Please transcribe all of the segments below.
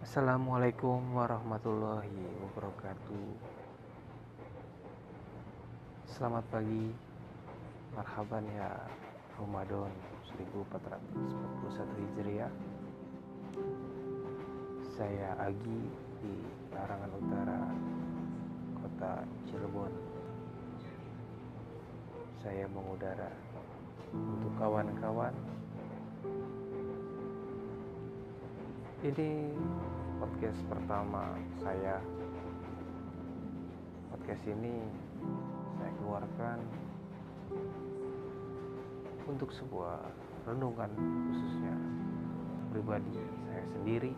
Assalamualaikum warahmatullahi wabarakatuh. Selamat pagi. Marhaban ya Ramadan 1441 Hijriah. Saya Agi di Larangan Utara Kota Cirebon. Saya mengudara untuk kawan-kawan Ini podcast pertama saya. Podcast ini saya keluarkan untuk sebuah renungan khususnya pribadi saya sendiri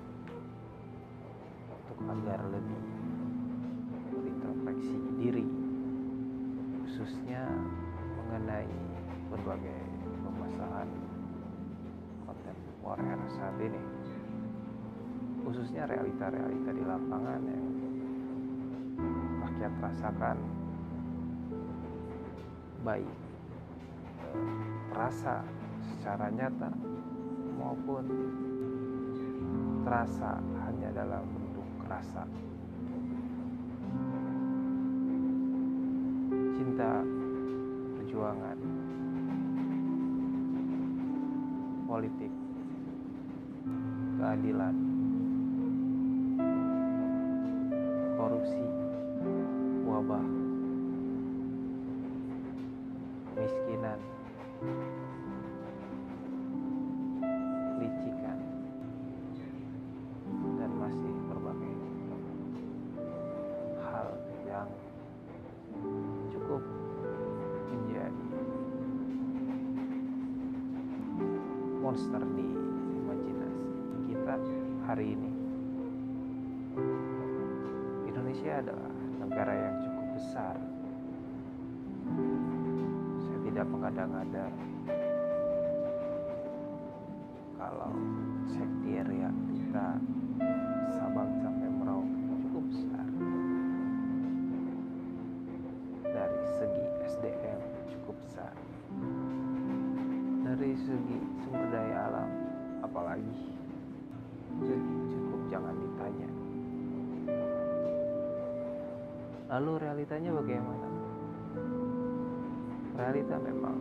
untuk agar lebih berintrospeksi diri khususnya mengenai berbagai permasalahan kontemporer saat ini khususnya realita-realita di lapangan yang rakyat rasakan. Baik terasa secara nyata maupun terasa hanya dalam bentuk rasa. Cinta perjuangan politik keadilan korupsi, wabah, kemiskinan, licikan, dan masih berbagai hal yang cukup menjadi monster di imajinasi kita hari ini. Indonesia adalah negara yang cukup besar. Saya tidak mengada-ngada kalau sekretariat kita Lalu realitanya bagaimana? Realita memang